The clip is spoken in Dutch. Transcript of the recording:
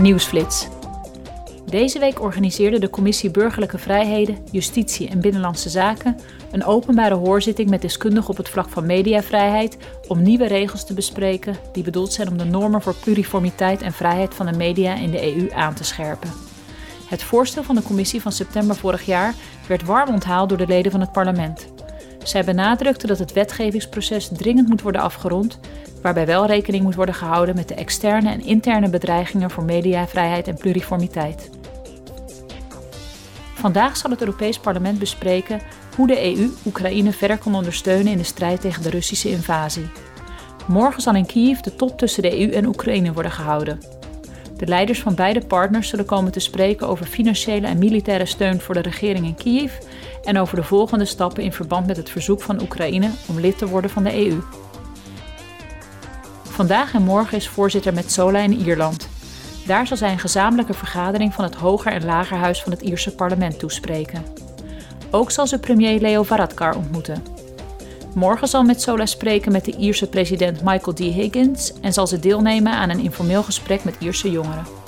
Nieuwsflits. Deze week organiseerde de Commissie Burgerlijke Vrijheden, Justitie en Binnenlandse Zaken een openbare hoorzitting met deskundigen op het vlak van mediavrijheid om nieuwe regels te bespreken die bedoeld zijn om de normen voor pluriformiteit en vrijheid van de media in de EU aan te scherpen. Het voorstel van de commissie van september vorig jaar werd warm onthaald door de leden van het parlement. Zij benadrukte dat het wetgevingsproces dringend moet worden afgerond, waarbij wel rekening moet worden gehouden met de externe en interne bedreigingen voor mediavrijheid en pluriformiteit. Vandaag zal het Europees Parlement bespreken hoe de EU Oekraïne verder kan ondersteunen in de strijd tegen de Russische invasie. Morgen zal in Kiev de top tussen de EU en Oekraïne worden gehouden. De leiders van beide partners zullen komen te spreken over financiële en militaire steun voor de regering in Kiev en over de volgende stappen in verband met het verzoek van Oekraïne om lid te worden van de EU. Vandaag en morgen is voorzitter Metsola in Ierland. Daar zal zij een gezamenlijke vergadering van het Hoger en Lagerhuis van het Ierse parlement toespreken. Ook zal ze premier Leo Varadkar ontmoeten. Morgen zal Metsola spreken met de Ierse president Michael D. Higgins en zal ze deelnemen aan een informeel gesprek met Ierse jongeren.